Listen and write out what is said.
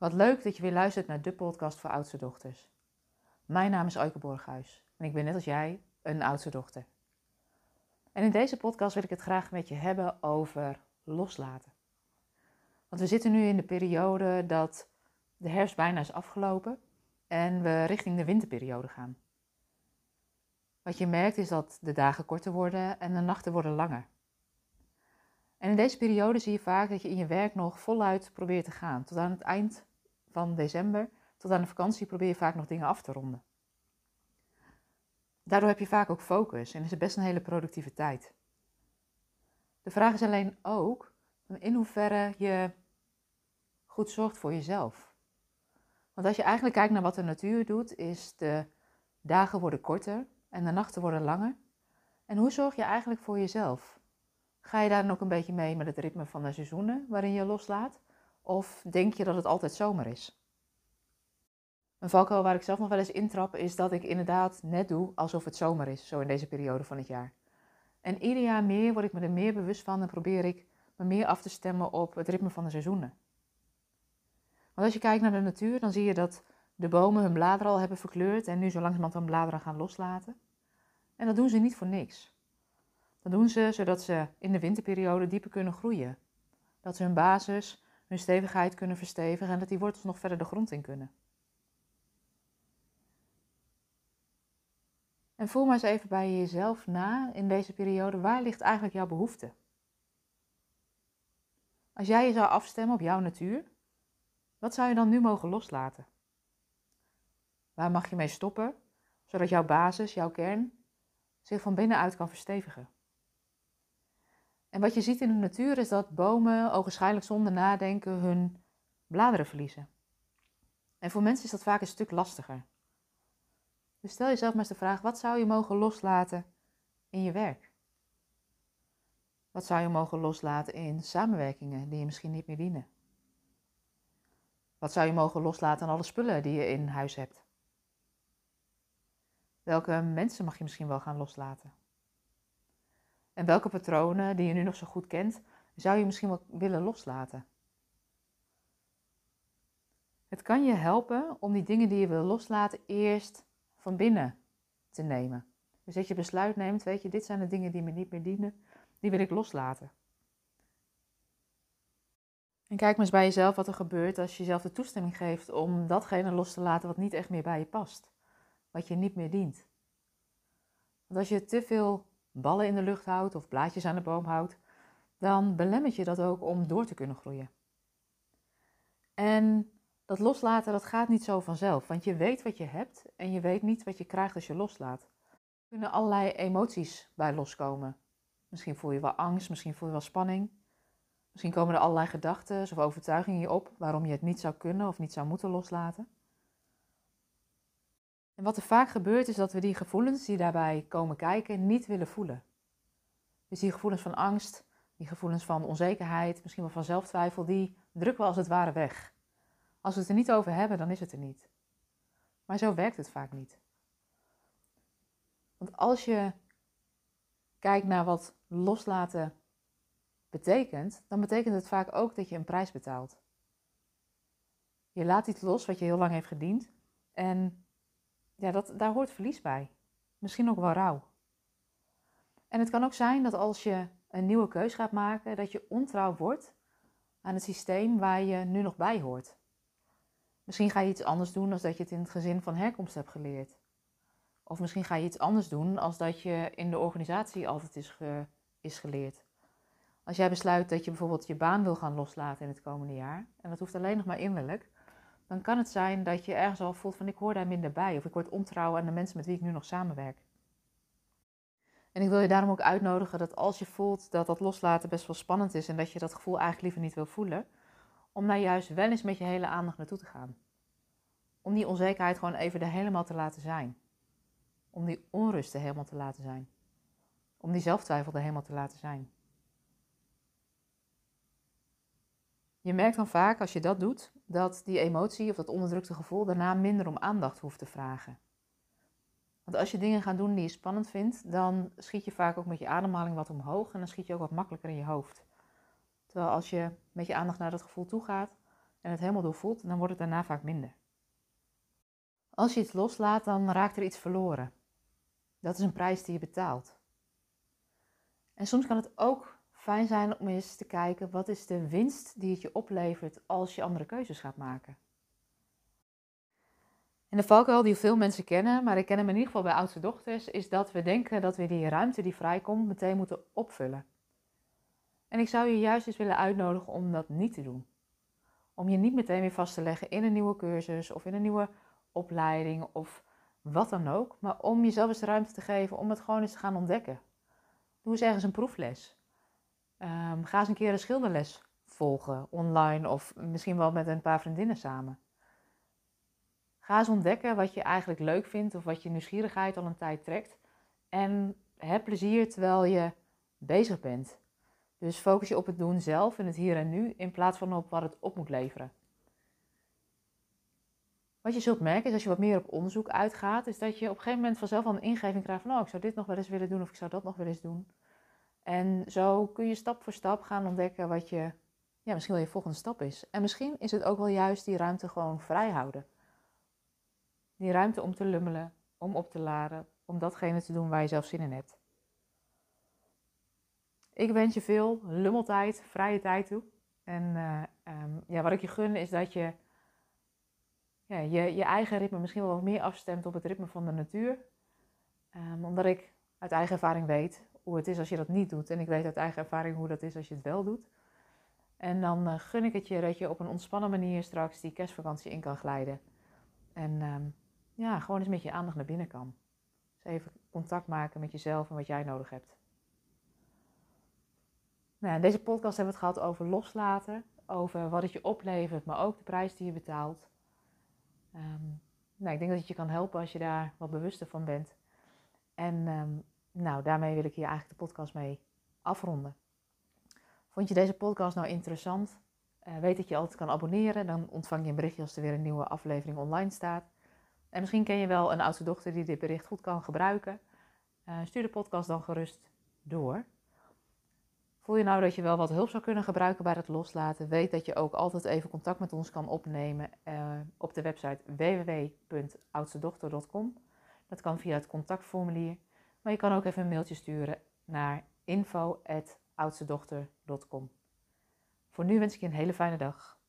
Wat leuk dat je weer luistert naar de podcast voor oudste dochters. Mijn naam is Euike Borghuis en ik ben net als jij een oudste dochter. En in deze podcast wil ik het graag met je hebben over loslaten. Want we zitten nu in de periode dat de herfst bijna is afgelopen en we richting de winterperiode gaan. Wat je merkt is dat de dagen korter worden en de nachten worden langer. En in deze periode zie je vaak dat je in je werk nog voluit probeert te gaan. Tot aan het eind van december, tot aan de vakantie probeer je vaak nog dingen af te ronden. Daardoor heb je vaak ook focus en is het best een hele productieve tijd. De vraag is alleen ook in hoeverre je goed zorgt voor jezelf. Want als je eigenlijk kijkt naar wat de natuur doet, is de dagen worden korter en de nachten worden langer. En hoe zorg je eigenlijk voor jezelf? Ga je daar dan ook een beetje mee met het ritme van de seizoenen waarin je loslaat? Of denk je dat het altijd zomer is? Een valkuil waar ik zelf nog wel eens intrap is dat ik inderdaad net doe alsof het zomer is, zo in deze periode van het jaar. En ieder jaar meer word ik me er meer bewust van en probeer ik me meer af te stemmen op het ritme van de seizoenen. Want als je kijkt naar de natuur, dan zie je dat de bomen hun bladeren al hebben verkleurd en nu zo langzamerhand hun bladeren gaan loslaten. En dat doen ze niet voor niks. Dat doen ze zodat ze in de winterperiode dieper kunnen groeien. Dat ze hun basis, hun stevigheid kunnen verstevigen en dat die wortels nog verder de grond in kunnen. En voel maar eens even bij jezelf na in deze periode, waar ligt eigenlijk jouw behoefte? Als jij je zou afstemmen op jouw natuur, wat zou je dan nu mogen loslaten? Waar mag je mee stoppen, zodat jouw basis, jouw kern, zich van binnenuit kan verstevigen? En wat je ziet in de natuur is dat bomen ogenschijnlijk zonder nadenken hun bladeren verliezen. En voor mensen is dat vaak een stuk lastiger. Dus stel jezelf maar eens de vraag: wat zou je mogen loslaten in je werk? Wat zou je mogen loslaten in samenwerkingen die je misschien niet meer dienen? Wat zou je mogen loslaten aan alle spullen die je in huis hebt? Welke mensen mag je misschien wel gaan loslaten? En welke patronen die je nu nog zo goed kent, zou je misschien wel willen loslaten? Het kan je helpen om die dingen die je wil loslaten eerst van binnen te nemen. Dus dat je besluit neemt, weet je, dit zijn de dingen die me niet meer dienen, die wil ik loslaten. En kijk maar eens bij jezelf wat er gebeurt als je jezelf de toestemming geeft om datgene los te laten wat niet echt meer bij je past. Wat je niet meer dient. Want als je te veel ballen in de lucht houdt of blaadjes aan de boom houdt, dan belemmert je dat ook om door te kunnen groeien. En dat loslaten, dat gaat niet zo vanzelf, want je weet wat je hebt en je weet niet wat je krijgt als je loslaat. Er kunnen allerlei emoties bij loskomen. Misschien voel je wel angst, misschien voel je wel spanning. Misschien komen er allerlei gedachten of overtuigingen op waarom je het niet zou kunnen of niet zou moeten loslaten. En wat er vaak gebeurt is dat we die gevoelens die daarbij komen kijken niet willen voelen. Dus die gevoelens van angst, die gevoelens van onzekerheid, misschien wel van zelftwijfel, die drukken we als het ware weg. Als we het er niet over hebben, dan is het er niet. Maar zo werkt het vaak niet. Want als je kijkt naar wat loslaten betekent, dan betekent het vaak ook dat je een prijs betaalt. Je laat iets los wat je heel lang heeft gediend en ja, dat, daar hoort verlies bij. Misschien ook wel rouw. En het kan ook zijn dat als je een nieuwe keus gaat maken, dat je ontrouw wordt aan het systeem waar je nu nog bij hoort. Misschien ga je iets anders doen dan dat je het in het gezin van herkomst hebt geleerd. Of misschien ga je iets anders doen als dat je in de organisatie altijd is, is geleerd. Als jij besluit dat je bijvoorbeeld je baan wil gaan loslaten in het komende jaar, en dat hoeft alleen nog maar innerlijk, dan kan het zijn dat je ergens al voelt van ik hoor daar minder bij of ik word ontrouw aan de mensen met wie ik nu nog samenwerk. En ik wil je daarom ook uitnodigen dat als je voelt dat dat loslaten best wel spannend is en dat je dat gevoel eigenlijk liever niet wil voelen, om daar juist wel eens met je hele aandacht naartoe te gaan. Om die onzekerheid gewoon even er helemaal te laten zijn. Om die onrust er helemaal te laten zijn. Om die zelftwijfel er helemaal te laten zijn. Je merkt dan vaak als je dat doet, dat die emotie of dat onderdrukte gevoel daarna minder om aandacht hoeft te vragen. Want als je dingen gaat doen die je spannend vindt, dan schiet je vaak ook met je ademhaling wat omhoog en dan schiet je ook wat makkelijker in je hoofd. Terwijl als je met je aandacht naar dat gevoel toe gaat, en het helemaal doorvoelt, dan wordt het daarna vaak minder. Als je iets loslaat, dan raakt er iets verloren. Dat is een prijs die je betaalt. En soms kan het ook fijn zijn om eens te kijken wat is de winst die het je oplevert als je andere keuzes gaat maken. En de valkuil die veel mensen kennen, maar ik ken hem in ieder geval bij oudste dochters, is dat we denken dat we die ruimte die vrijkomt meteen moeten opvullen. En ik zou je juist eens willen uitnodigen om dat niet te doen. Om je niet meteen weer vast te leggen in een nieuwe cursus of in een nieuwe opleiding of wat dan ook, maar om jezelf eens de ruimte te geven om het gewoon eens te gaan ontdekken. Doe eens ergens een proefles. Um, ga eens een keer een schilderles volgen, online of misschien wel met een paar vriendinnen samen. Ga eens ontdekken wat je eigenlijk leuk vindt of wat je nieuwsgierigheid al een tijd trekt. En heb plezier terwijl je bezig bent. Dus focus je op het doen zelf in het hier en nu in plaats van op wat het op moet leveren. Wat je zult merken is als je wat meer op onderzoek uitgaat, is dat je op een gegeven moment vanzelf al een ingeving krijgt van, oh, ik zou dit nog wel eens willen doen of ik zou dat nog wel eens doen. En zo kun je stap voor stap gaan ontdekken wat je, ja, misschien wel je volgende stap is. En misschien is het ook wel juist die ruimte gewoon vrij houden. Die ruimte om te lummelen, om op te laden, om datgene te doen waar je zelf zin in hebt. Ik wens je veel lummeltijd, vrije tijd toe. En uh, um, ja, wat ik je gun is dat je ja, je, je eigen ritme misschien wel wat meer afstemt op het ritme van de natuur. Um, omdat ik uit eigen ervaring weet hoe het is als je dat niet doet. En ik weet uit eigen ervaring hoe dat is als je het wel doet. En dan uh, gun ik het je dat je op een ontspannen manier straks die kerstvakantie in kan glijden. En um, ja, gewoon eens met je aandacht naar binnen kan. Even contact maken met jezelf en wat jij nodig hebt. Nou, in deze podcast hebben we het gehad over loslaten, over wat het je oplevert, maar ook de prijs die je betaalt. Um, nou, ik denk dat het je kan helpen als je daar wat bewuster van bent. En um, nou, daarmee wil ik hier eigenlijk de podcast mee afronden. Vond je deze podcast nou interessant? Uh, weet dat je altijd kan abonneren. Dan ontvang je een berichtje als er weer een nieuwe aflevering online staat. En misschien ken je wel een oudste dochter die dit bericht goed kan gebruiken. Uh, stuur de podcast dan gerust door. Voel je nou dat je wel wat hulp zou kunnen gebruiken bij het loslaten? Weet dat je ook altijd even contact met ons kan opnemen uh, op de website www.oudstedochter.com. Dat kan via het contactformulier. Maar je kan ook even een mailtje sturen naar info.oudstedochter.com. Voor nu wens ik je een hele fijne dag.